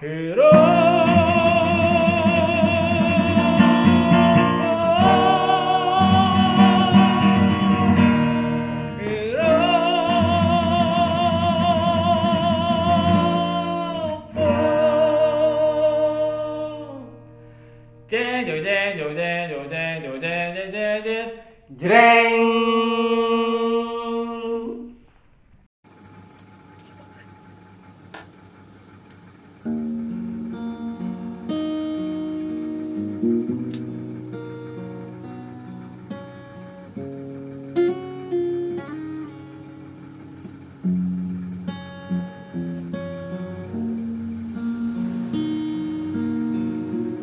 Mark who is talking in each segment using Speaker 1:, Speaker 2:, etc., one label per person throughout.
Speaker 1: Hero.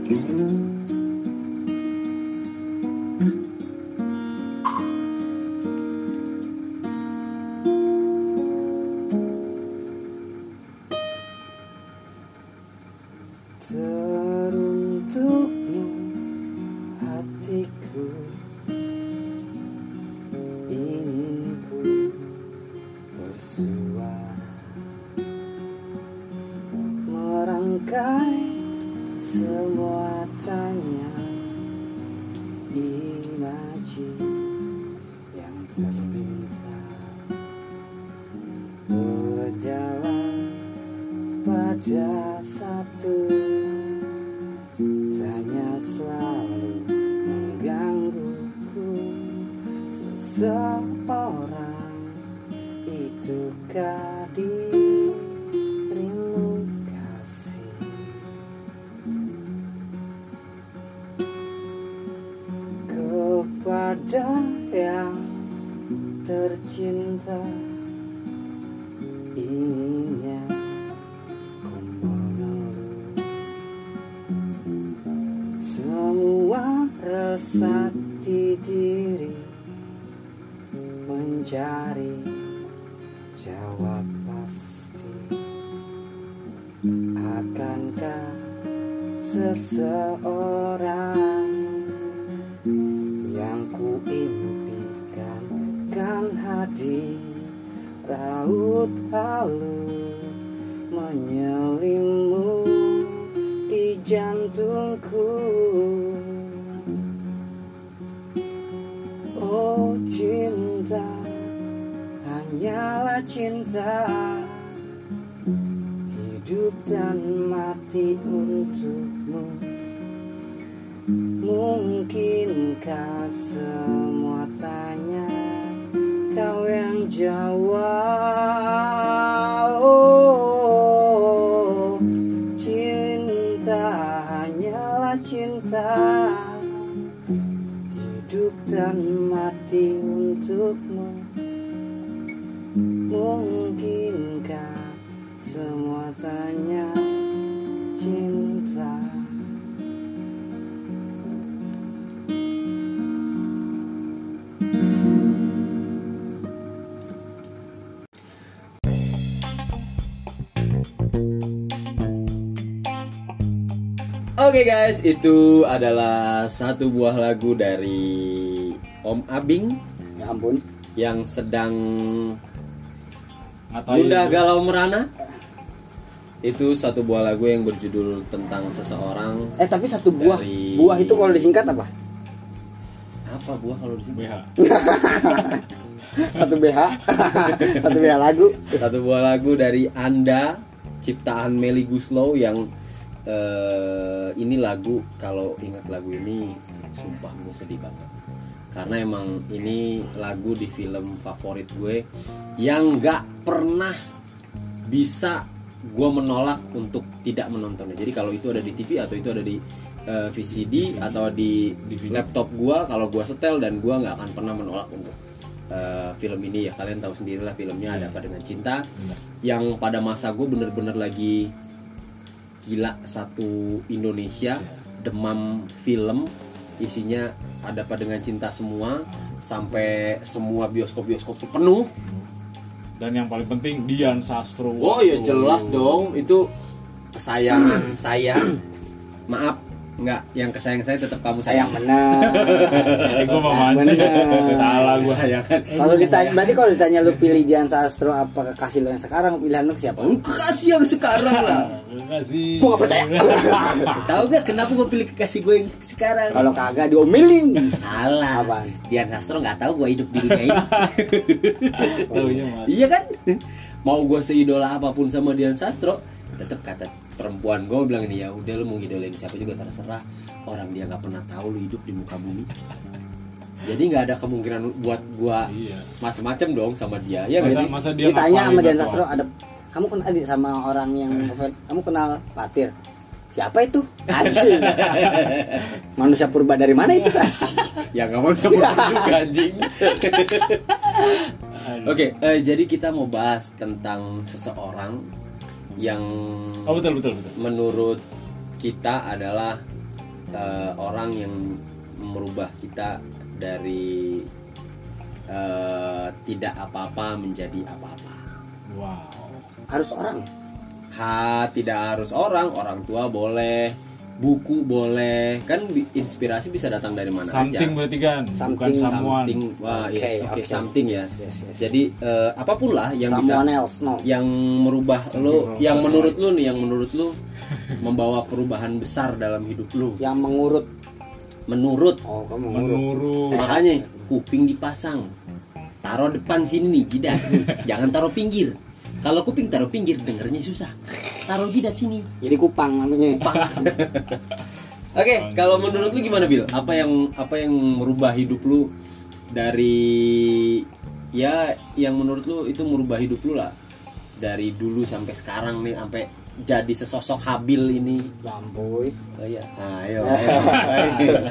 Speaker 2: Mm-hmm. Seseorang Itukah dirimu Raut halus menyelimu di jantungku. Oh cinta hanyalah cinta. Hidup dan mati untukmu. Mungkinkah semua tanya Jawab Oh Cinta hanyalah cinta. Hidup dan mati untukmu. Mungkinkah semua tanya
Speaker 3: Oke guys, itu adalah satu buah lagu dari Om Abing
Speaker 2: Ya ampun
Speaker 3: yang sedang
Speaker 1: Ngatain
Speaker 3: Bunda
Speaker 1: itu.
Speaker 3: Galau Merana. Itu satu buah lagu yang berjudul tentang seseorang.
Speaker 2: Eh tapi satu buah
Speaker 3: Dari-
Speaker 2: Buah itu kalau disingkat apa?
Speaker 3: Apa buah kalau di sini?
Speaker 1: BH.
Speaker 2: Satu BH Satu BH lagu
Speaker 3: Satu buah lagu dari Anda ciptaan Meli Guslow yang eh, ini lagu kalau ingat lagu ini sumpah gue sedih banget. Karena emang ini lagu di film favorit gue yang nggak pernah bisa gue menolak untuk tidak menontonnya. Jadi kalau itu ada di TV atau itu ada di eh, VCD atau di,
Speaker 1: Di film.
Speaker 3: laptop gue kalau gue setel dan gue nggak akan pernah menolak untuk eh, film ini ya. Kalian tahu sendiri lah filmnya ada apa dengan cinta. Yang pada masa gue bener-bener lagi gila satu Indonesia demam film isinya ada apa dengan cinta semua sampai semua bioskop-bioskop tuh penuh.
Speaker 1: Dan yang paling penting Dian Sastro.
Speaker 3: oh ya jelas dong itu kesayangan saya. Maaf Enggak, yang kesayang saya tetap kamu
Speaker 2: sayang
Speaker 3: sayang.
Speaker 2: bener
Speaker 1: Eh, gue mau mancing. Salah gue.
Speaker 3: Kesayangan.
Speaker 2: kalau ditanya berarti kalau ditanya lu pilih Dian Sastro apa kekasih lu yang sekarang pilihan lu siapa
Speaker 3: Lu kasih yang sekarang lah.
Speaker 1: Kasih.
Speaker 2: Gua nggak percaya.
Speaker 3: Tahu gak kenapa gue pilih kekasih gue yang sekarang?
Speaker 2: kalau kagak diomelin
Speaker 3: Salah.
Speaker 2: Apaan?
Speaker 3: Dian Sastro nggak tahu gue hidup di dunia ini. Iya kan? Mau gue seidola apa pun sama Dian Sastro, tetap kata perempuan gue bilang ini ya udah lu mau ngidolain siapa juga terserah. Orang dia nggak pernah tahu lu hidup di muka bumi. Jadi nggak ada kemungkinan buat gua
Speaker 1: Iya.
Speaker 3: macem-macem dong sama dia. Ya
Speaker 1: Masa, masa dia
Speaker 2: ditanya sama Dian Sastro ada kamu kenal sama orang yang kamu kenal Patir siapa itu asik manusia purba dari mana itu
Speaker 3: Ya nggak mau sebut juga anjing. Oke, eh, jadi kita mau bahas tentang seseorang yang
Speaker 1: Oh betul betul betul.
Speaker 3: menurut kita adalah eh, orang yang merubah kita dari eh, tidak apa-apa menjadi apa-apa.
Speaker 1: Wow.
Speaker 2: harus orang ya
Speaker 3: Ha, tidak harus orang, orang tua boleh, buku boleh, kan inspirasi bisa datang dari mana
Speaker 1: Something
Speaker 3: aja.
Speaker 1: berarti kan, bukan
Speaker 2: Something,
Speaker 1: someone.
Speaker 3: Something, wah,
Speaker 2: Oke,
Speaker 3: yes, oke,
Speaker 2: oke.
Speaker 3: something ya.
Speaker 2: Yes, yes, yes.
Speaker 3: Jadi eh, apa pun lah yang bisa
Speaker 2: someone else no
Speaker 3: yang merubah
Speaker 1: Something
Speaker 3: lu
Speaker 1: wrong,
Speaker 3: yang
Speaker 1: something
Speaker 3: menurut lu nih yang menurut lu membawa perubahan besar dalam hidup lu
Speaker 2: yang mengurut
Speaker 3: menurut
Speaker 2: oh kamu mengurut
Speaker 1: Menurut.
Speaker 2: Sehat.
Speaker 3: makanya kuping dipasang taruh depan sini jidat jangan taruh pinggir kalau kuping taruh pinggir dengernya susah taruh jidat sini
Speaker 2: jadi kupang namanya
Speaker 3: oke kalau menurut lu gimana Bil apa yang apa yang merubah hidup lu dari ya yang menurut lu itu merubah hidup lu lah dari dulu sampai sekarang nih sampai jadi sesosok Habil ini
Speaker 2: lampuy
Speaker 3: Oh iya. Nah, ayo. ayo.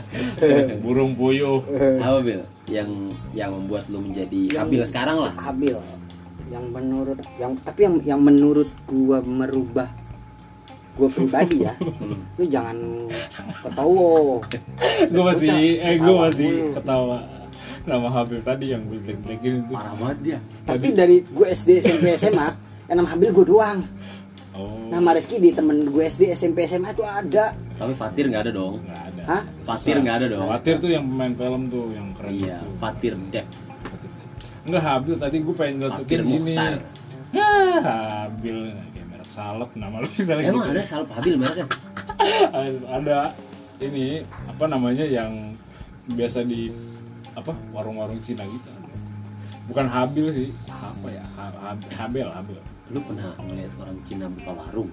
Speaker 1: Burung puyuh.
Speaker 3: Apa Bil? Yang yang membuat lu menjadi
Speaker 2: Yang-
Speaker 3: Habil sekarang lah.
Speaker 2: habil yang menurut yang tapi yang yang menurut gua merubah gua pribadi ya lu jangan ketawa
Speaker 1: gue masih, eh gue masih
Speaker 2: mulu.
Speaker 1: ketawa nama Habib tadi yang jelek-jelekin itu.
Speaker 3: Parah banget dia.
Speaker 2: tapi dari gua SD SMP SMA yang nama Habil gua doang
Speaker 1: Oh,
Speaker 2: nama Rizky di temen gue SD SMP SMA itu ada
Speaker 3: Tapi Fatir nggak ada dong.
Speaker 1: nggak ada.
Speaker 2: Hah?
Speaker 3: Fatir nggak ada dong.
Speaker 1: Fatir tuh yang pemain film tuh yang keren
Speaker 3: Iya,
Speaker 1: itu.
Speaker 3: Fatir Dek.
Speaker 1: Enggak Habil tadi gue pengen ngetukin gini.
Speaker 3: Mukhtar.
Speaker 1: Hah, Habil kayak merek salep nama lu misalnya
Speaker 3: Emang
Speaker 1: gitu.
Speaker 3: ada salep Habil mereknya?
Speaker 1: ada ini apa namanya yang biasa di apa warung-warung Cina gitu bukan Habil sih apa ya Ha- Ha- Habel Habel
Speaker 3: Lu pernah ngeliat orang Cina buka warung?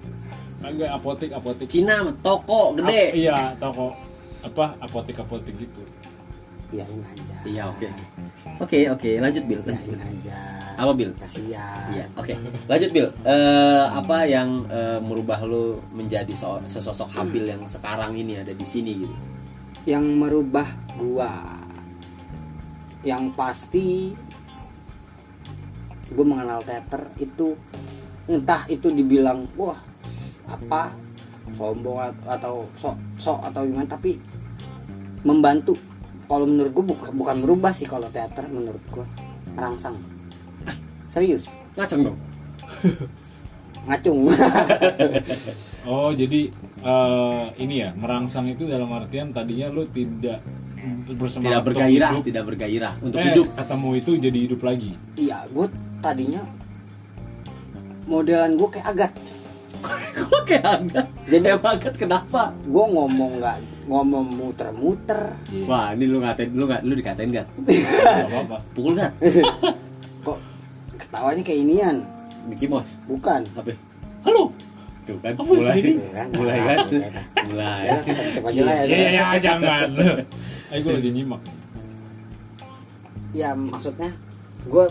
Speaker 1: agak apotek apotek
Speaker 3: Cina toko
Speaker 1: Ap-
Speaker 3: gede.
Speaker 1: iya toko apa apotek apotek gitu
Speaker 2: biarin aja
Speaker 3: Iya, oke. Oke, oke, lanjut Bil. Lanjut,
Speaker 2: biarin aja
Speaker 3: Apa Bil?
Speaker 2: kasihan
Speaker 3: Iya, oke. Lanjut Bil. Eh, apa yang eh, merubah lu menjadi so- sesosok Habil yang sekarang ini ada di sini gitu?
Speaker 2: yang merubah gua yang pasti gua mengenal teater itu entah itu dibilang wah apa sombong at- atau sok sok atau gimana tapi membantu kalau menurut gua bukan bukan merubah sih kalau teater menurut gua merangsang serius
Speaker 3: Ngaceng dong.
Speaker 2: ngacung
Speaker 1: oh jadi eh, ini ya merangsang itu dalam artian tadinya lu tidak bersemangat
Speaker 3: Tidak bergairah,
Speaker 1: untuk hidup.
Speaker 3: tidak bergairah untuk
Speaker 1: eh,
Speaker 3: hidup.
Speaker 1: ketemu itu jadi hidup lagi
Speaker 2: iya gua tadinya modelan gua kayak agat
Speaker 3: Kok kayak Agat?
Speaker 2: Jadi-
Speaker 3: Emang Agat kenapa?
Speaker 2: gue ngomong nggak ngomong muter-muter
Speaker 3: Wah, ini lu ngatain lu nggak lu dikatain Gat.
Speaker 1: Gak apa-apa
Speaker 3: Pukul Gat.
Speaker 2: kok ketawanya kayak inian
Speaker 3: Mickey Mouse.
Speaker 2: bukan
Speaker 3: Apa? Halo. Tuh kan mulai.
Speaker 2: Iya kan?
Speaker 3: mulai kan?
Speaker 2: Iya kan?
Speaker 3: Mulai.
Speaker 2: ya aja lah ya
Speaker 1: Iya, iya, jangan. Ayo gue lagi nyimak.
Speaker 2: ya maksudnya gue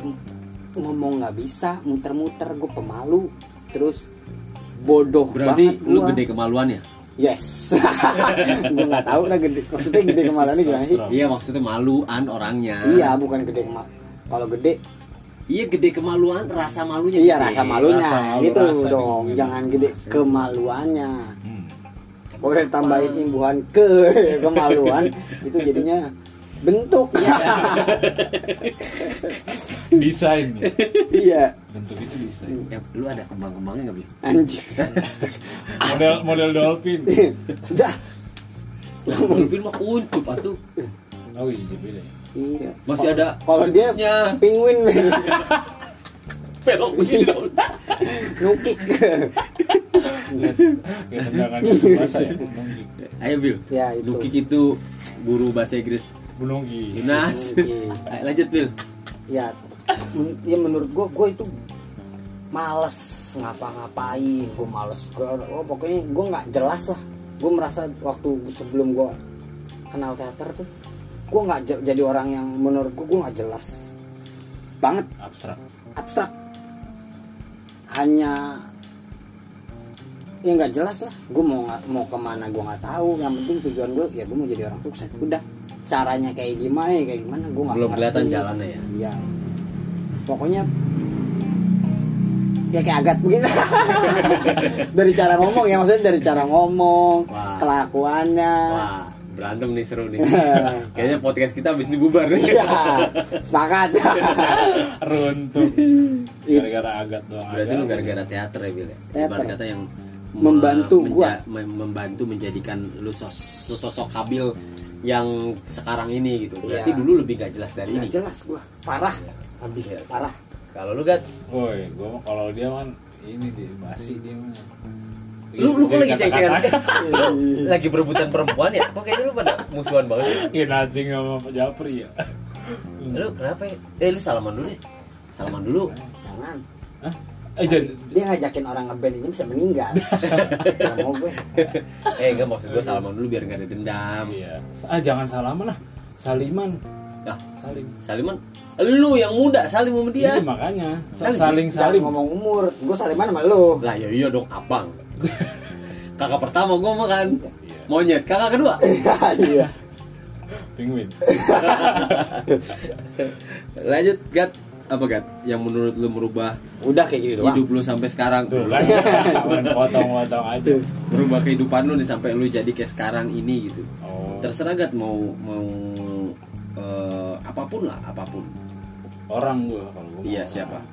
Speaker 2: ngomong nggak bisa muter-muter gue pemalu terus bodoh
Speaker 3: Berarti
Speaker 2: banget
Speaker 3: lu
Speaker 2: gua.
Speaker 3: gede kemaluannya?
Speaker 2: yes gue nggak tahu lah gede maksudnya gede kemaluannya gimana sih.
Speaker 3: Iya, maksudnya maluan orangnya.
Speaker 2: iya bukan gede kemal kalau gede
Speaker 3: Iya, gede kemaluan, rasa malunya.
Speaker 2: iya
Speaker 3: gede.
Speaker 2: rasa malunya
Speaker 1: Rasa malu,
Speaker 2: gitu
Speaker 1: rasa
Speaker 2: dong jangan gede kemaluannya
Speaker 1: Hmm.
Speaker 2: boleh tambahin imbuhan ke kemaluan itu jadinya bentuk
Speaker 1: Desain. ya.
Speaker 2: iya
Speaker 1: Bentuk itu desain.
Speaker 3: Ya, lu ada kembang-kembangnya nggak, Bi?
Speaker 2: anjing
Speaker 1: Model model dolphin.
Speaker 2: udah
Speaker 3: dolphin mah kuncup atuh
Speaker 1: oh iya beda ya
Speaker 2: Iya.
Speaker 3: Masih ada
Speaker 2: Kalau dia penguin
Speaker 3: belok gitu
Speaker 2: nukik.
Speaker 1: yang bahasa ya Bunonggi
Speaker 3: ayo Bil
Speaker 2: ya itu.
Speaker 3: Lukik itu guru bahasa Inggris
Speaker 1: Bunonggi
Speaker 3: Yunas
Speaker 2: Nukik.
Speaker 3: Ayo, lanjut Bil.
Speaker 2: Ya men- ya menurut gua gua itu males ngapa-ngapain gua males gua oh, pokoknya gua nggak jelas lah. Gua merasa waktu sebelum gua kenal teater tuh gua nggak jadi orang yang menurut gua gua nggak jelas banget.
Speaker 1: Abstrak.
Speaker 2: Abstrak. Hanya ya nggak jelas lah. Gue mau mau ke mana gue nggak tahu. Yang penting tujuan gue ya gue mau jadi orang sukses. Udah caranya kayak gimana ya kayak gimana gue nggak
Speaker 3: Belum kelihatan jalannya ya?
Speaker 2: iya. Pokoknya ya kayak agat begitu dari cara ngomong ya maksudnya dari cara ngomong
Speaker 3: Wah.
Speaker 2: kelakuannya.
Speaker 3: Wah berantem nih seru nih. Kayaknya podcast kita habis ini bubar nih.
Speaker 2: Ya sepakat
Speaker 1: runtuh. Gara-gara agat doang.
Speaker 3: Berarti
Speaker 1: agat.
Speaker 3: lu gara-gara teater ya Bil ya?
Speaker 2: Teater.
Speaker 3: Kata yang
Speaker 2: Membantu
Speaker 3: me-
Speaker 2: gua.
Speaker 3: mem- membantu menjadikan lu sos- sosok kabil yang sekarang ini gitu. Berarti
Speaker 2: Iya.
Speaker 3: dulu lebih gak jelas dari ini.
Speaker 2: nggak jelas gue parah. Habis
Speaker 3: Iya.
Speaker 2: parah.
Speaker 3: Kalau lu kan
Speaker 1: Woi, gua mah kalau dia kan ini dia basi dia mah.
Speaker 3: lu lu kok lagi ceng-cengan?
Speaker 1: kata-kata-
Speaker 3: lu lagi berebutan perempuan ya? Kok kayaknya lu pada musuhan banget
Speaker 1: Iya najing sama Pak Japri ya.
Speaker 3: lu kenapa ya? eh lu salaman dulu deh salaman dulu.
Speaker 2: Jangan.
Speaker 1: Hah? Eh
Speaker 2: dia ngajakin orang ngeband ini bisa meninggal. Gak mau gue.
Speaker 3: Eh enggak maksud gua salaman dulu biar gak ada dendam.
Speaker 1: Iya. Ah jangan salaman lah. Saliman.
Speaker 3: nah
Speaker 1: Salim.
Speaker 3: Saliman? Lu yang muda salim sama dia.
Speaker 1: Iya makanya. Saling
Speaker 2: jangan
Speaker 1: salim.
Speaker 2: ngomong umur. Gue saliman sama lu.
Speaker 3: Lah ya iya dong abang. Kakak pertama gua mah kan.
Speaker 1: Iya.
Speaker 3: monyet. Kakak kedua?
Speaker 2: Iya.
Speaker 1: Penguin.
Speaker 3: lanjut gat apa gat yang menurut lu merubah
Speaker 2: udah kayak gini doang
Speaker 3: hidup lu sampai sekarang
Speaker 1: Tuh kan. Potong-potong aja.
Speaker 3: merubah kehidupan lu nih sampai lu jadi kayak sekarang ini gitu
Speaker 1: Oh.
Speaker 3: terserah gat mau mau eh, apa pun lah apa pun
Speaker 1: Orang gua kalau gua.
Speaker 3: Iya, siapa?
Speaker 1: orang.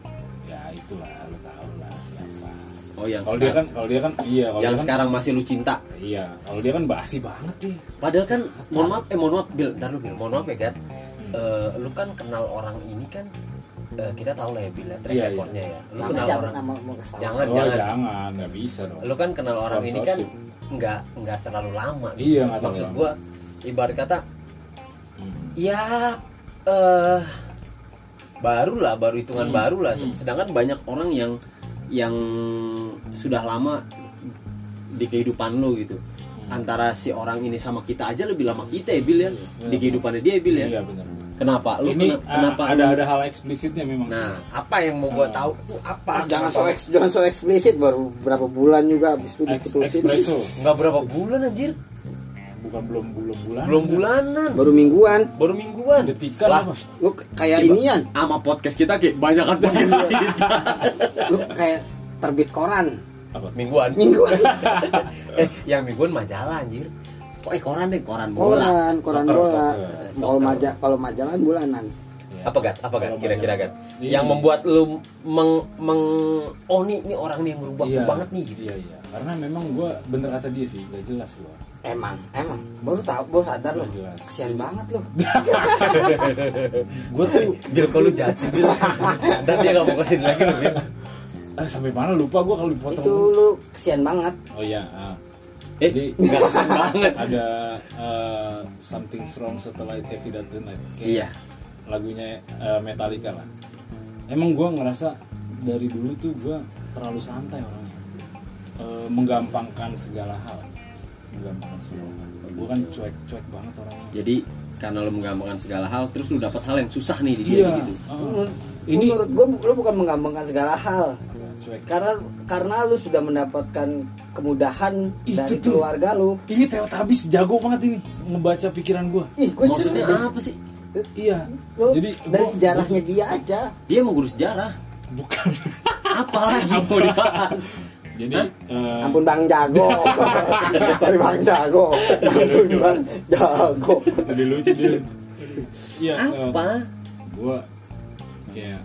Speaker 1: Ya itulah lu tahu lah siapa.
Speaker 3: oh yang
Speaker 1: Kalau dia kan kalau dia kan iya kalau
Speaker 3: yang
Speaker 1: dia kan
Speaker 3: sekarang masih lu cinta
Speaker 1: iya kalau dia kan basi banget nih.
Speaker 3: padahal kan mohon maaf eh mohon maaf Bil ntar lu Bil mohon maaf ya gat Eh, lu kan kenal orang ini kan eh, kita tahu lah ya Bil ya track
Speaker 1: Iya, iya.
Speaker 3: recordnya ya lu
Speaker 2: nama
Speaker 3: kenal
Speaker 2: siapa
Speaker 3: orang
Speaker 2: nama mau kesal
Speaker 3: Jangan.
Speaker 1: Oh jangan nggak bisa dong.
Speaker 3: lu kan kenal orang ini kan nggak nggak terlalu lama gitu.
Speaker 1: Iya, nggak
Speaker 3: maksud
Speaker 1: lama.
Speaker 3: gua ibarat kata
Speaker 1: Hmm.
Speaker 3: ya eh baru lah baru hitungan
Speaker 1: Hmm.
Speaker 3: baru lah
Speaker 1: Hmm.
Speaker 3: sedangkan banyak orang yang yang sudah lama di kehidupan lo gitu
Speaker 1: Hmm.
Speaker 3: antara si orang ini sama kita aja lebih lama kita ya Bil ya
Speaker 1: Iya.
Speaker 3: di kehidupannya dia Bil ya
Speaker 1: Iya benar.
Speaker 3: Kenapa? Lu
Speaker 1: Ini
Speaker 3: kena-
Speaker 1: ah,
Speaker 3: kenapa
Speaker 1: ada
Speaker 3: lu-
Speaker 1: ada hal eksplisitnya memang.
Speaker 3: nah apa yang mau gua
Speaker 1: Ah.
Speaker 3: tahu? Tuh apa?
Speaker 2: Ah, jangan so eks- jangan so eksplisit baru berapa bulan juga habis itu
Speaker 1: Ex-
Speaker 2: diputusin
Speaker 1: espresso
Speaker 3: nggak berapa bulan anjir.
Speaker 1: Bukan belum belum bulan.
Speaker 3: belum bulanan.
Speaker 2: Baru mingguan.
Speaker 3: Baru mingguan.
Speaker 1: Detikan
Speaker 3: Lah,
Speaker 1: apa?
Speaker 2: lu kayak inian.
Speaker 3: Sama podcast kita kayak banyak kan podcast kita.
Speaker 2: Lu kayak terbit koran.
Speaker 1: Apa?
Speaker 3: mingguan.
Speaker 2: Mingguan.
Speaker 3: Eh yang mingguan majalah anjir kok eh koran deh koran bola.
Speaker 2: Koran koran
Speaker 1: Soccer,
Speaker 2: bola. Kalau maja kalau majalah bulanan.
Speaker 1: Iya.
Speaker 3: apa gat? Apa gat? Kira-kira gat?
Speaker 1: Ini.
Speaker 3: yang membuat lu meng, meng oh nih nih orang nih yang ngerubah
Speaker 1: Iya,
Speaker 3: banget nih gitu.
Speaker 1: Iya iya. Karena memang gua bener kata dia sih, gak jelas gua.
Speaker 2: emang emang. Baru tahu baru sadar lo kasihan banget lo
Speaker 1: Gua tuh
Speaker 3: Bil kalau sih Bil? Dan dia gak mau ke sini lagi loh Bil.
Speaker 1: Ah, sampai mana lupa gua kalau dipotong.
Speaker 2: itu lu kasihan banget.
Speaker 1: Oh iya. ah.
Speaker 3: Eh
Speaker 1: Jadi
Speaker 3: nggak banget
Speaker 1: ada uh, something strong setelah It Heavy That Tonight. Kayak
Speaker 3: iya
Speaker 1: lagunya uh, Metallica lah. Emang gua ngerasa dari dulu tuh gua terlalu santai orangnya. Uh, menggampangkan segala hal. Menggampangkan segala hal. Gua kan cuek-cuek banget orangnya.
Speaker 3: jadi karena lu menggampangkan segala hal terus lu dapat hal yang susah nih di dia
Speaker 1: Iya.
Speaker 3: gitu
Speaker 1: uh, ini
Speaker 2: menurut gua lu bukan menggampangkan segala hal
Speaker 1: cuek.
Speaker 2: karena karena lu sudah mendapatkan kemudahan
Speaker 1: Itu
Speaker 2: dari
Speaker 1: tuh.
Speaker 2: keluarga lu
Speaker 1: Ini Teotabis jago banget ini ngebaca pikiran gua.
Speaker 2: ih gue
Speaker 3: maksudnya apa sih
Speaker 1: Iya.
Speaker 2: lu
Speaker 1: Jadi
Speaker 2: dari
Speaker 1: gua-
Speaker 2: sejarahnya dia aja
Speaker 3: dia mau guru sejarah
Speaker 1: bukan.
Speaker 3: apa lagi mau dibahas
Speaker 1: Jadi eh,
Speaker 2: ampun bang jago sorry bang jago ampun bang jago
Speaker 1: lebih lucu dia. Iya. eh,
Speaker 3: apa
Speaker 1: gua kayak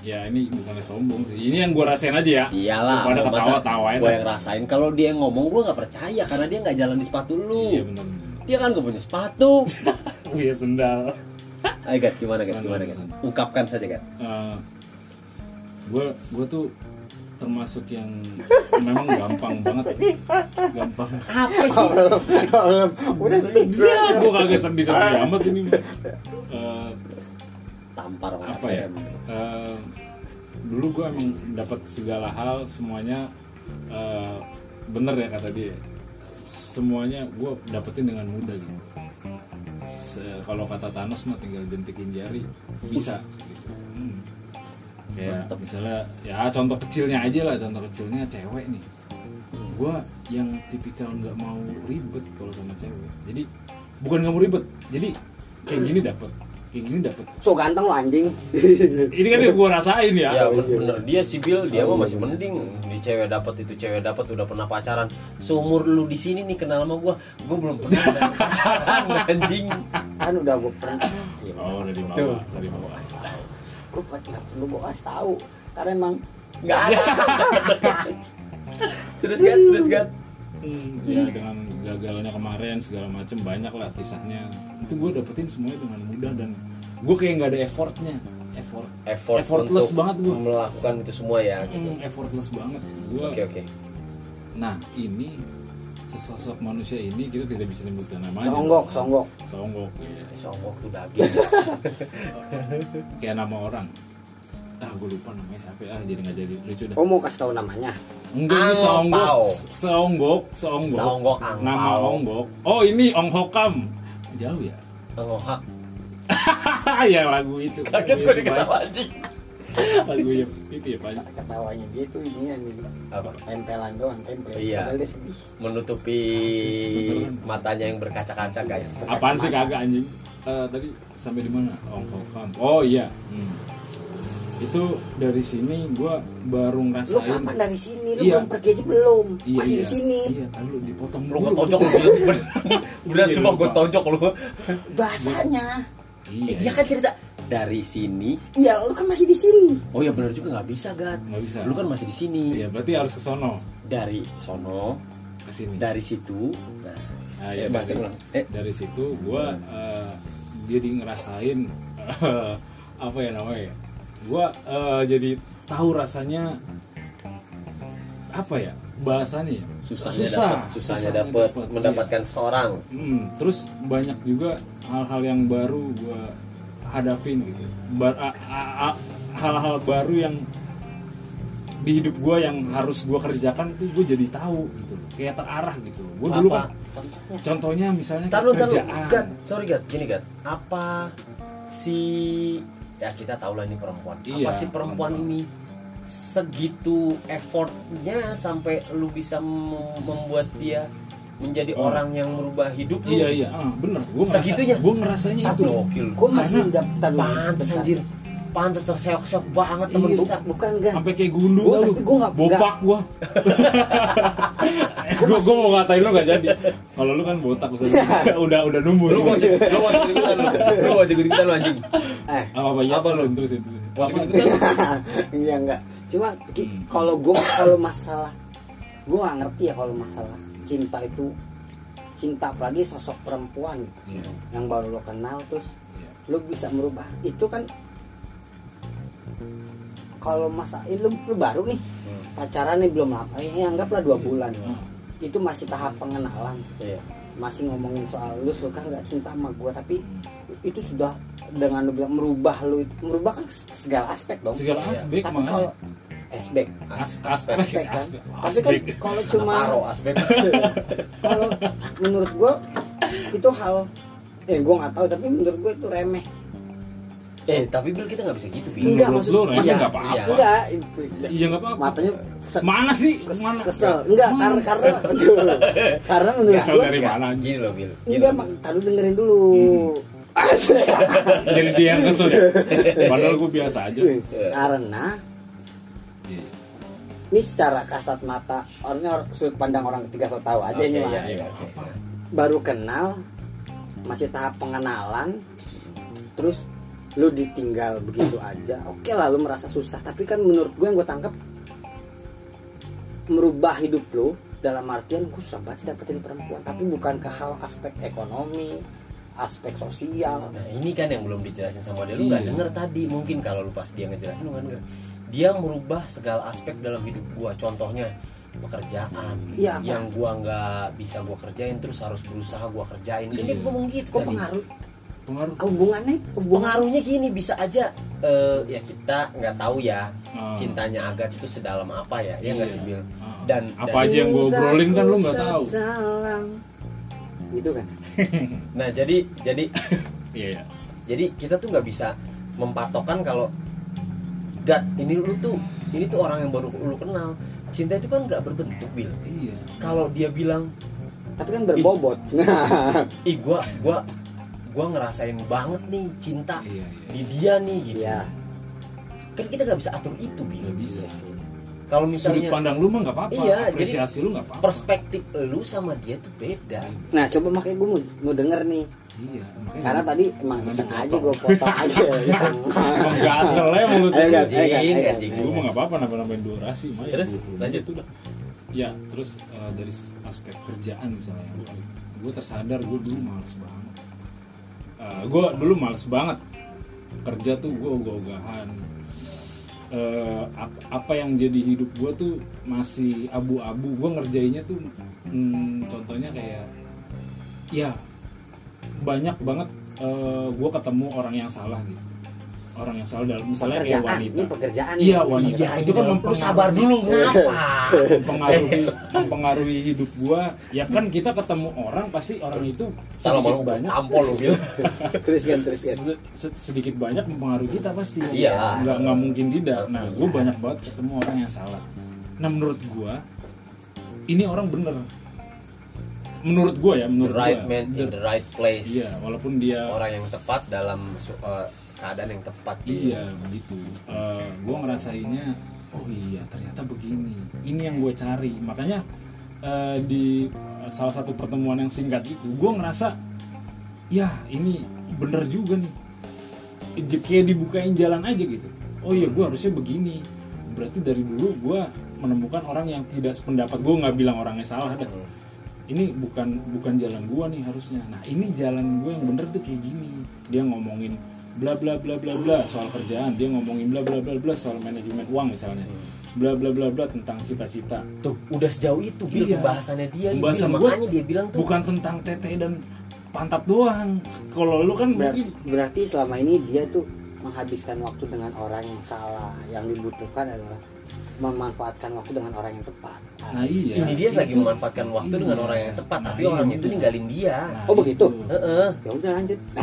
Speaker 1: ya ini bukannya sombong sih. Ini yang gua rasain aja ya.
Speaker 3: iyalah
Speaker 1: Pada
Speaker 3: masa
Speaker 1: ketawa-tawain.
Speaker 3: gue yang rasain. Kalau dia yang ngomong gue nggak percaya karena dia nggak jalan di sepatu lu.
Speaker 1: Iya benar.
Speaker 3: dia kan gak punya sepatu.
Speaker 1: Iya sendal.
Speaker 3: ayo Gat gimana Gat? Gimana Gat? Ungkapkan saja Gat.
Speaker 1: Gue gue tuh termasuk yang memang gampang banget. Gampang.
Speaker 3: Apa sih?
Speaker 2: Udah sedih
Speaker 1: gue kagak sedih sedih amat ini. Eh,
Speaker 3: tampar
Speaker 1: apa ya. Eh, dulu gue emang dapat segala hal semuanya eh, bener ya kata dia. Semuanya gue dapetin dengan mudah sih. Kalau kata Thanos mah tinggal jentikin jari bisa. Gitu. Hmm. kayak misalnya ya contoh kecilnya aja lah contoh kecilnya cewek nih. Gue yang tipikal nggak mau ribet kalau sama cewek. Jadi bukan nggak mau ribet jadi kayak gini dapet kayak gini dapet.
Speaker 2: So ganteng lo anjing.
Speaker 1: Ini kan yang gue rasain ya.
Speaker 3: Ya bener dia sibil dia mah masih mending. Di cewek dapat itu cewek dapat udah pernah pacaran. Seumur lu di sini nih kenal sama gua. Gua belum pernah ada pacaran anjing.
Speaker 2: Kan udah gue pernah. Iya,
Speaker 1: oh dari bawah dari bawah.
Speaker 2: Gue nggak perlu gue kasih tahu. Karena emang
Speaker 3: nggak ada. terus kan terus kan
Speaker 1: Hmm, ya dengan gagalnya kemarin segala macem banyak lah kisahnya. Itu gue dapetin semuanya dengan mudah dan gue kayak nggak ada effortnya. Effort
Speaker 3: effort
Speaker 1: effortless
Speaker 3: untuk
Speaker 1: banget gue
Speaker 3: melakukan itu semua ya gitu.
Speaker 1: Hmm, effortless banget. Gue
Speaker 3: oke oke.
Speaker 1: Nah ini sesosok manusia ini kita tidak bisa nyebutkan namanya
Speaker 2: songgok songgok.
Speaker 1: Songgok. Ya.
Speaker 3: songkok tuh daging.
Speaker 1: Kayak nama orang ah gue lupa namanya siapa ya. Ah jadi nggak jadi. Lucu dah.
Speaker 2: Oh mau kasih tahu namanya?
Speaker 1: Enggak ini seonggok. Seonggok seonggok.
Speaker 3: Seonggok
Speaker 1: nama onggok. Oh ini ong hokam jauh ya?
Speaker 3: Ngohak
Speaker 1: ya lagu itu.
Speaker 3: Kaget gua diketawa anjing.
Speaker 1: Lagu yang itu ya pak
Speaker 2: ketawanya dia tuh ini ya nih
Speaker 3: apa?
Speaker 2: Tempelan doang tempel
Speaker 3: Iya. Menutupi matanya yang berkaca-kaca guys.
Speaker 1: apaan sih kagak anjing? Eh, tadi sampai di mana? Ong hokam oh iya. Hmm. Itu dari sini gua baru
Speaker 2: lu
Speaker 1: ngerasain.
Speaker 2: kapan dari sini? Lu
Speaker 1: Iya.
Speaker 2: belum pergi aja belum.
Speaker 1: Iya,
Speaker 2: masih
Speaker 1: iya.
Speaker 2: di sini.
Speaker 1: Iya tadi lu dipotong
Speaker 3: lu gua tojok lu bener
Speaker 1: Iya,
Speaker 3: semua gua
Speaker 1: lupa.
Speaker 3: tojok lu.
Speaker 2: Bahasanya.
Speaker 1: Iya.
Speaker 2: Eh, dia kan cerita?
Speaker 3: Dari sini?
Speaker 2: Iya lu kan masih di sini.
Speaker 3: Oh ya bener juga nggak bisa gat.
Speaker 1: Nggak bisa.
Speaker 3: Lu kan masih di sini.
Speaker 1: Iya berarti harus ke sono.
Speaker 3: Dari sono
Speaker 1: ke sini.
Speaker 3: dari situ. Nah
Speaker 1: Nah,
Speaker 3: eh,
Speaker 1: ya,
Speaker 3: bahasa
Speaker 1: dari,
Speaker 3: ulang. eh.
Speaker 1: dari situ gua eh, jadi ngerasain eh, apa ya namanya gua eh, jadi tahu rasanya apa ya bahasanya ya?
Speaker 3: susahnya
Speaker 1: susah.
Speaker 3: dapat susahnya dapat
Speaker 1: dapet,
Speaker 3: mendapatkan seorang.
Speaker 1: Iya. Hmm, terus banyak juga hal-hal yang baru gua hadapin gitu. Hal-hal baru yang di hidup gua yang harus gua kerjakan tuh gue jadi tahu gitu. Kayak terarah gitu. Gue dulu kan contohnya misalnya
Speaker 3: lu,
Speaker 1: kerjaan.
Speaker 3: Gat, sorry Gat, gini Gat, apa si ya kita tahu lah ini perempuan,
Speaker 1: Iya,
Speaker 3: apa si perempuan
Speaker 1: perempuan.
Speaker 3: ini segitu effortnya sampai lu bisa mem- membuat dia menjadi
Speaker 1: Oh.
Speaker 3: orang yang merubah hidup lu?
Speaker 1: Iya iya, ah, bener. Gue
Speaker 3: Segitunya?
Speaker 1: gue ngerasanya
Speaker 2: tapi
Speaker 1: itu.
Speaker 3: gokil.
Speaker 2: gue masih
Speaker 1: Karena
Speaker 2: daftar
Speaker 3: Pantes anjir, pantes terseok-seok banget temen
Speaker 1: Iya.
Speaker 3: lu.
Speaker 2: bukan bukan gan
Speaker 1: Sampai kayak gundu
Speaker 2: Gua- tapi gua nggak-
Speaker 1: bopak gue. gue gue mau ngatain lu gak jadi. Kalau lu kan botak udah udah udah numbuh.
Speaker 3: Lu gak usah, lu gak usah ikut-ikutan lu, lu gak usah ikut-ikutan lu anjing.
Speaker 2: eh
Speaker 1: apa apa ya
Speaker 3: Apa lu?
Speaker 1: terus.
Speaker 3: Gak usah ikut-ikutan lu.
Speaker 2: iya enggak cuma
Speaker 1: Hmm.
Speaker 2: kalau gue kalau masalah gue nggak ngerti ya kalau masalah cinta itu cinta apalagi sosok perempuan gitu,
Speaker 1: Iya.
Speaker 2: yang baru lo kenal terus
Speaker 1: Iya.
Speaker 2: lo bisa merubah itu kan kalau masa ini lu, lu baru nih
Speaker 3: Hmm.
Speaker 2: pacaran nih belum lama. Eh, anggaplah dua bulan.
Speaker 1: Ah,
Speaker 2: itu masih tahap pengenalan.
Speaker 3: Iya.
Speaker 2: masih ngomongin soal lu suka nggak cinta sama gue tapi
Speaker 1: hmm.
Speaker 2: itu sudah dengan lu bilang merubah lu itu merubah kan segala aspek dong.
Speaker 1: Segala
Speaker 3: Iya.
Speaker 1: aspek
Speaker 2: tapi kalau aspek.
Speaker 1: As-
Speaker 3: aspek,
Speaker 1: aspek,
Speaker 2: aspek kan.
Speaker 1: aspek,
Speaker 2: tapi kan kalau cuma
Speaker 3: aspek.
Speaker 2: kalau menurut gue itu hal eh gue nggak tahu tapi menurut gue itu remeh
Speaker 3: Eh, tapi Bil kita gak bisa gitu, Bil.
Speaker 2: Enggak, maksud-
Speaker 1: lu
Speaker 3: iya,
Speaker 1: nggak apa-apa.
Speaker 3: iya.
Speaker 2: enggak itu
Speaker 1: Iya nggak apa-apa.
Speaker 2: matanya se-
Speaker 1: Mana sih?
Speaker 2: kes-
Speaker 1: Mana?
Speaker 2: kesel enggak karena karena aduh, karena menurut
Speaker 1: Kesel
Speaker 2: gue
Speaker 1: dari mana?
Speaker 3: Gini loh, Bil. Gini
Speaker 2: enggak mak taruh dengerin dulu
Speaker 1: Hmm. Jadi dia yang kesel ya. Padahal gue biasa aja.
Speaker 2: karena
Speaker 1: Iya.
Speaker 2: ini secara kasat mata orangnya or- sudut pandang orang ketiga so tahu aja
Speaker 3: Oke,
Speaker 2: ini
Speaker 3: iya,
Speaker 2: mah
Speaker 3: iya.
Speaker 1: Apa?
Speaker 2: baru kenal masih tahap pengenalan terus lu ditinggal begitu aja oke lah lu merasa susah. Tapi kan menurut gue yang gue tangkap merubah hidup lu dalam artian gue susah banget dapetin perempuan. Tapi bukan ke hal aspek ekonomi aspek sosial?
Speaker 3: Nah ini kan yang belum dijelasin sama dia. Lu nggak
Speaker 1: Iya.
Speaker 3: denger tadi mungkin kalau lu pas dia ngejelasin lu nggak denger. Dia merubah segala aspek dalam hidup gua. Contohnya pekerjaan
Speaker 2: apa?
Speaker 3: yang gua nggak bisa gua kerjain terus harus berusaha gua kerjain kan dia
Speaker 1: Iya.
Speaker 3: ngomong gitu
Speaker 2: kok pengaruh
Speaker 1: pengaruh.
Speaker 2: Hubungannya? Hubungan.
Speaker 3: Pengaruhnya gini bisa aja eh, ya kita nggak tahu ya
Speaker 1: Ah.
Speaker 3: cintanya Agat itu sedalam apa ya ya nggak
Speaker 1: Iya.
Speaker 3: sih Bil?
Speaker 1: Ah.
Speaker 3: dan
Speaker 1: apa aja yang gue obrolin kan lu nggak tahu.
Speaker 2: gitu kan?
Speaker 3: Nah jadi jadi
Speaker 1: iya iya.
Speaker 3: jadi kita tuh nggak bisa mempatokan kalau Gat ini lu tuh ini tuh orang yang baru lu kenal. Cinta itu kan nggak berbentuk bil.
Speaker 1: Iya.
Speaker 3: Kalau dia bilang
Speaker 2: tapi kan berbobot.
Speaker 3: Ih gua gua gua ngerasain banget nih cinta
Speaker 1: iya
Speaker 3: di
Speaker 1: iya
Speaker 3: dia nih gitu.
Speaker 2: Iya.
Speaker 3: kan kita nggak bisa atur itu bil.
Speaker 1: Nggak bisa
Speaker 3: kalau
Speaker 1: sudut
Speaker 3: misalnya
Speaker 1: pandang lu mah nggak apa-apa.
Speaker 3: Iya, jadi
Speaker 1: apresiasi lu nggak apa-apa.
Speaker 3: perspektif lu sama dia tuh beda.
Speaker 2: Nah coba makanya gue mau, mau denger nih.
Speaker 1: Iya
Speaker 2: karena tadi emang iseng aja gue potong aja iseng.
Speaker 1: emang gatel ya mulut
Speaker 3: anjing anjing.
Speaker 1: Gue mah nggak apa-apa nambah-nambahin durasi mah
Speaker 3: Terus,
Speaker 1: 20
Speaker 3: lanjut.
Speaker 1: udah. Ya terus eh, dari aspek kerjaan misalnya gue tersadar gue dulu males banget gue dulu males banget. Kerja tuh gue ogah-ogahan. Eh, ap- apa yang jadi hidup gue tuh masih abu-abu. Gue ngerjainnya tuh hmm, contohnya kayak ya banyak banget gue ketemu orang yang salah gitu orang yang salah dalam misalnya kayak
Speaker 2: pekerjaan
Speaker 1: wanita.
Speaker 2: ini pekerjaan
Speaker 1: Iya, wanita.
Speaker 3: iya
Speaker 1: Itu kan
Speaker 3: lu
Speaker 1: mempengaruhi.
Speaker 3: sabar dulu kenapa?
Speaker 1: Mempengaruhi mempengaruhi hidup gua. Ya kan kita ketemu orang pasti orang itu
Speaker 3: salah
Speaker 1: banyak
Speaker 3: tampol lu bil
Speaker 2: teruskan teruskan
Speaker 1: sed- sed- sedikit banyak mempengaruhi kita pasti.
Speaker 3: Iya.
Speaker 1: nggak nggak mungkin tidak. Nah gue banyak banget ketemu orang yang salah. Nah menurut gua ini orang bener. Menurut gua ya
Speaker 3: the
Speaker 1: menurut
Speaker 3: right
Speaker 1: gua
Speaker 3: man in the right place.
Speaker 1: Iya walaupun dia
Speaker 3: orang yang tepat dalam eh, keadaan yang tepat
Speaker 1: Iya begitu. Eh gue ngerasainnya, oh iya ternyata begini. Ini yang gue cari. Makanya eh, di salah satu pertemuan yang singkat itu, gue ngerasa, ya ini bener juga nih. Kayak dibukain jalan aja gitu. Oh iya gue harusnya begini. Berarti dari dulu gue menemukan orang yang tidak sependapat. Gue nggak bilang orangnya salah dah. Ini bukan bukan jalan gue nih harusnya. Nah ini jalan gue yang bener tuh kayak gini. Dia ngomongin bla bla bla bla bla soal kerjaan. Dia ngomongin bla bla bla bla soal manajemen uang misalnya. Bla bla bla bla tentang cita-cita.
Speaker 3: Tuh udah sejauh itu bil
Speaker 1: Iya.
Speaker 3: pembahasannya dia Bil.
Speaker 1: Pembahasan gua
Speaker 3: makanya dia bilang tuh.
Speaker 1: bukan tentang tete dan pantat doang. Kalau lu kan
Speaker 2: Ber-
Speaker 1: mungkin
Speaker 2: berarti selama ini dia tuh menghabiskan waktu dengan orang yang salah yang dibutuhkan adalah memanfaatkan waktu dengan orang yang tepat.
Speaker 1: Nah iya.
Speaker 3: Ini dia lagi
Speaker 1: Itu-
Speaker 3: memanfaatkan waktu
Speaker 1: iya.
Speaker 3: dengan orang yang tepat
Speaker 1: Nah,
Speaker 3: tapi
Speaker 1: iya,
Speaker 3: orang itu ninggalin dia.
Speaker 1: Nah,
Speaker 2: Oh, begitu?
Speaker 1: itu.
Speaker 3: Heeh.
Speaker 2: ya udah lanjut.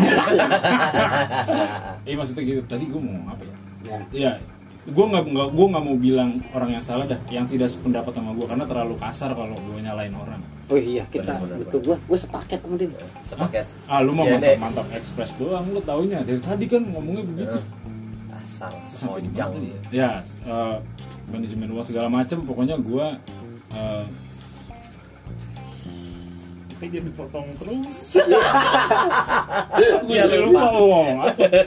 Speaker 1: Eh maksudnya gitu. Tadi gue mau ngomong apa ya?
Speaker 2: Ya.
Speaker 1: Ya gue nggak nggak gue nggak mau bilang orang yang salah dah yang tidak sependapat sama gue karena terlalu kasar kalau gue nyalain orang.
Speaker 2: Oh iya kita betul. gua gua sepaket sama dia.
Speaker 3: Sepaket.
Speaker 1: Ah lu mau
Speaker 3: Ya,
Speaker 1: mantap mantap ekspres doang lu taunya. Dari tadi kan ngomongnya begitu.
Speaker 3: Asal
Speaker 1: sampai di
Speaker 3: dia.
Speaker 1: Ya eh, manajemen uang segala macam pokoknya gue uh, kayak jadi potong terus. Gue jadi lupa ngomong apa? Eh,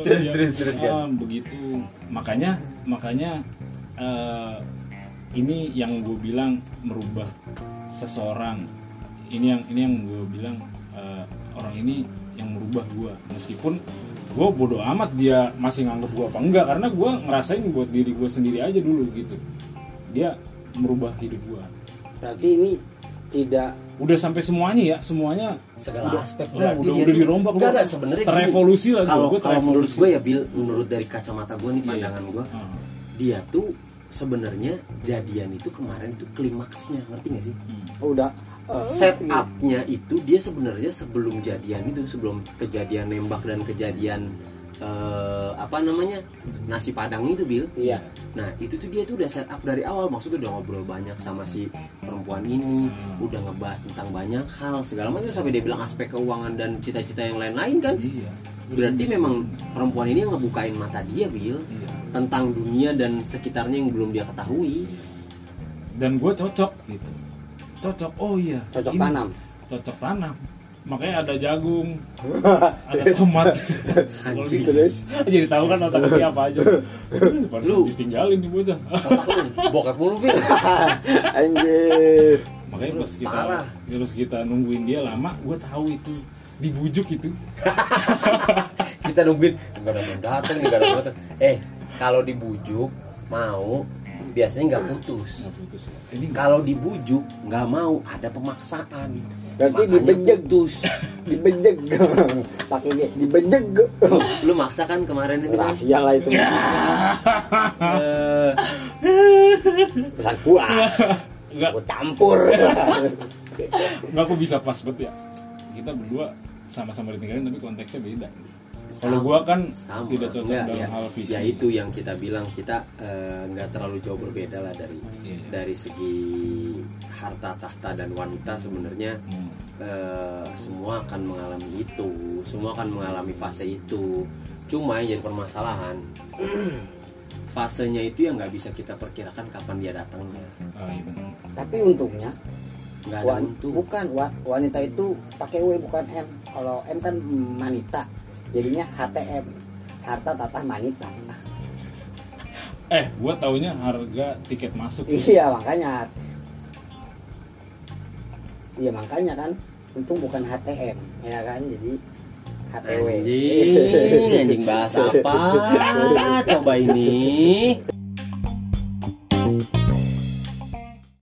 Speaker 3: Terus,
Speaker 1: ya,
Speaker 3: terus, terus,
Speaker 1: ah, begitu. Makanya makanya eh, ini yang gue bilang merubah seseorang. Ini yang ini yang gue bilang eh, orang ini yang merubah gue meskipun gue bodoh amat dia masih nganggep gue apa enggak karena gue ngerasain buat diri gue sendiri aja dulu gitu. Dia merubah hidup gue
Speaker 2: berarti ini tidak
Speaker 1: udah sampai semuanya ya semuanya
Speaker 3: segala
Speaker 1: Udah,
Speaker 3: aspek
Speaker 1: udah, udah, udah dirombak
Speaker 3: enggak enggak sebenarnya.
Speaker 1: Terevolusi lah
Speaker 3: kalau
Speaker 1: gua
Speaker 3: kalau menurut gue ya bil menurut dari kacamata gue nih
Speaker 1: Iya.
Speaker 3: pandangan gue
Speaker 1: Ah,
Speaker 3: dia tuh sebenarnya jadian itu kemarin tuh klimaksnya ngerti gak sih?
Speaker 1: Hmm.
Speaker 2: oh, udah
Speaker 3: setupnya itu dia sebenarnya sebelum jadian itu sebelum kejadian nembak dan kejadian eh, apa namanya nasi padang itu bil.
Speaker 2: Iya.
Speaker 3: Nah itu tuh dia tuh udah set up dari awal maksudnya udah ngobrol banyak sama si perempuan ini
Speaker 1: Hmm.
Speaker 3: udah ngebahas tentang banyak hal segala macam sampai dia bilang aspek keuangan dan cita-cita yang lain-lain kan?
Speaker 1: Iya
Speaker 3: berarti memang perempuan ini yang ngebukain mata dia bil.
Speaker 1: Iya.
Speaker 3: tentang dunia dan sekitarnya yang belum dia ketahui.
Speaker 1: Dan gue cocok gitu. Cocok oh iya.
Speaker 2: Cocok
Speaker 1: ini
Speaker 2: tanam.
Speaker 1: Cocok tanam. Makanya ada jagung ada tomat.
Speaker 3: Anjing.
Speaker 1: gitu.
Speaker 2: Terus?
Speaker 1: Jadi tahu kan otak dia apa aja. Lu
Speaker 3: Lu.
Speaker 1: ditinggalin nih bocah.
Speaker 3: Bokep mulu Vin
Speaker 2: anjir.
Speaker 1: Makanya pas kita
Speaker 3: Parah.
Speaker 1: terus kita nungguin dia lama gue tahu itu dibujuk itu.
Speaker 3: Kita nungguin. Nggak ada yang datang nggak ada yang datang eh kalau dibujuk mau biasanya nggak putus.
Speaker 1: Putus ya. ini
Speaker 3: kalau dibujuk nggak mau ada pemaksaan.
Speaker 2: Berarti
Speaker 3: Makanya
Speaker 2: dibejek.
Speaker 3: putus.
Speaker 2: Dibejek pakai dia dibejek
Speaker 3: lu maksa kan kemarin itu kan?
Speaker 2: rahasia lah itu.
Speaker 3: Eh,
Speaker 2: pesan kuah
Speaker 1: nggak.
Speaker 2: Aku campur.
Speaker 1: Nggak aku bisa pas bet ya. Kita berdua sama-sama ditinggalin tapi konteksnya beda. Kalau gua kan
Speaker 3: sama.
Speaker 1: tidak cocok
Speaker 3: Nggak,
Speaker 1: dalam
Speaker 3: ya,
Speaker 1: hal visi.
Speaker 3: ya itu yang kita bilang kita eh, nggak terlalu jauh berbeda lah dari
Speaker 1: Iya.
Speaker 3: dari segi harta tahta dan wanita sebenarnya
Speaker 1: Hmm.
Speaker 3: eh, semua akan mengalami itu. Semua akan mengalami fase itu. Cuma yang jadi permasalahan fasenya itu yang nggak bisa kita perkirakan kapan dia datangnya.
Speaker 1: Ah iya benar.
Speaker 2: Tapi untungnya
Speaker 3: nggak ada
Speaker 2: wan-
Speaker 3: untung.
Speaker 2: bukan wa- wanita itu pakai W bukan M kalau M kan manita jadinya HTM harta tata manita.
Speaker 1: Eh gua taunya harga tiket masuk.
Speaker 2: Iya makanya. Iya makanya kan. Untung bukan HTM ya kan? Jadi HTW
Speaker 3: anjing anjing bahasa apa? Coba ini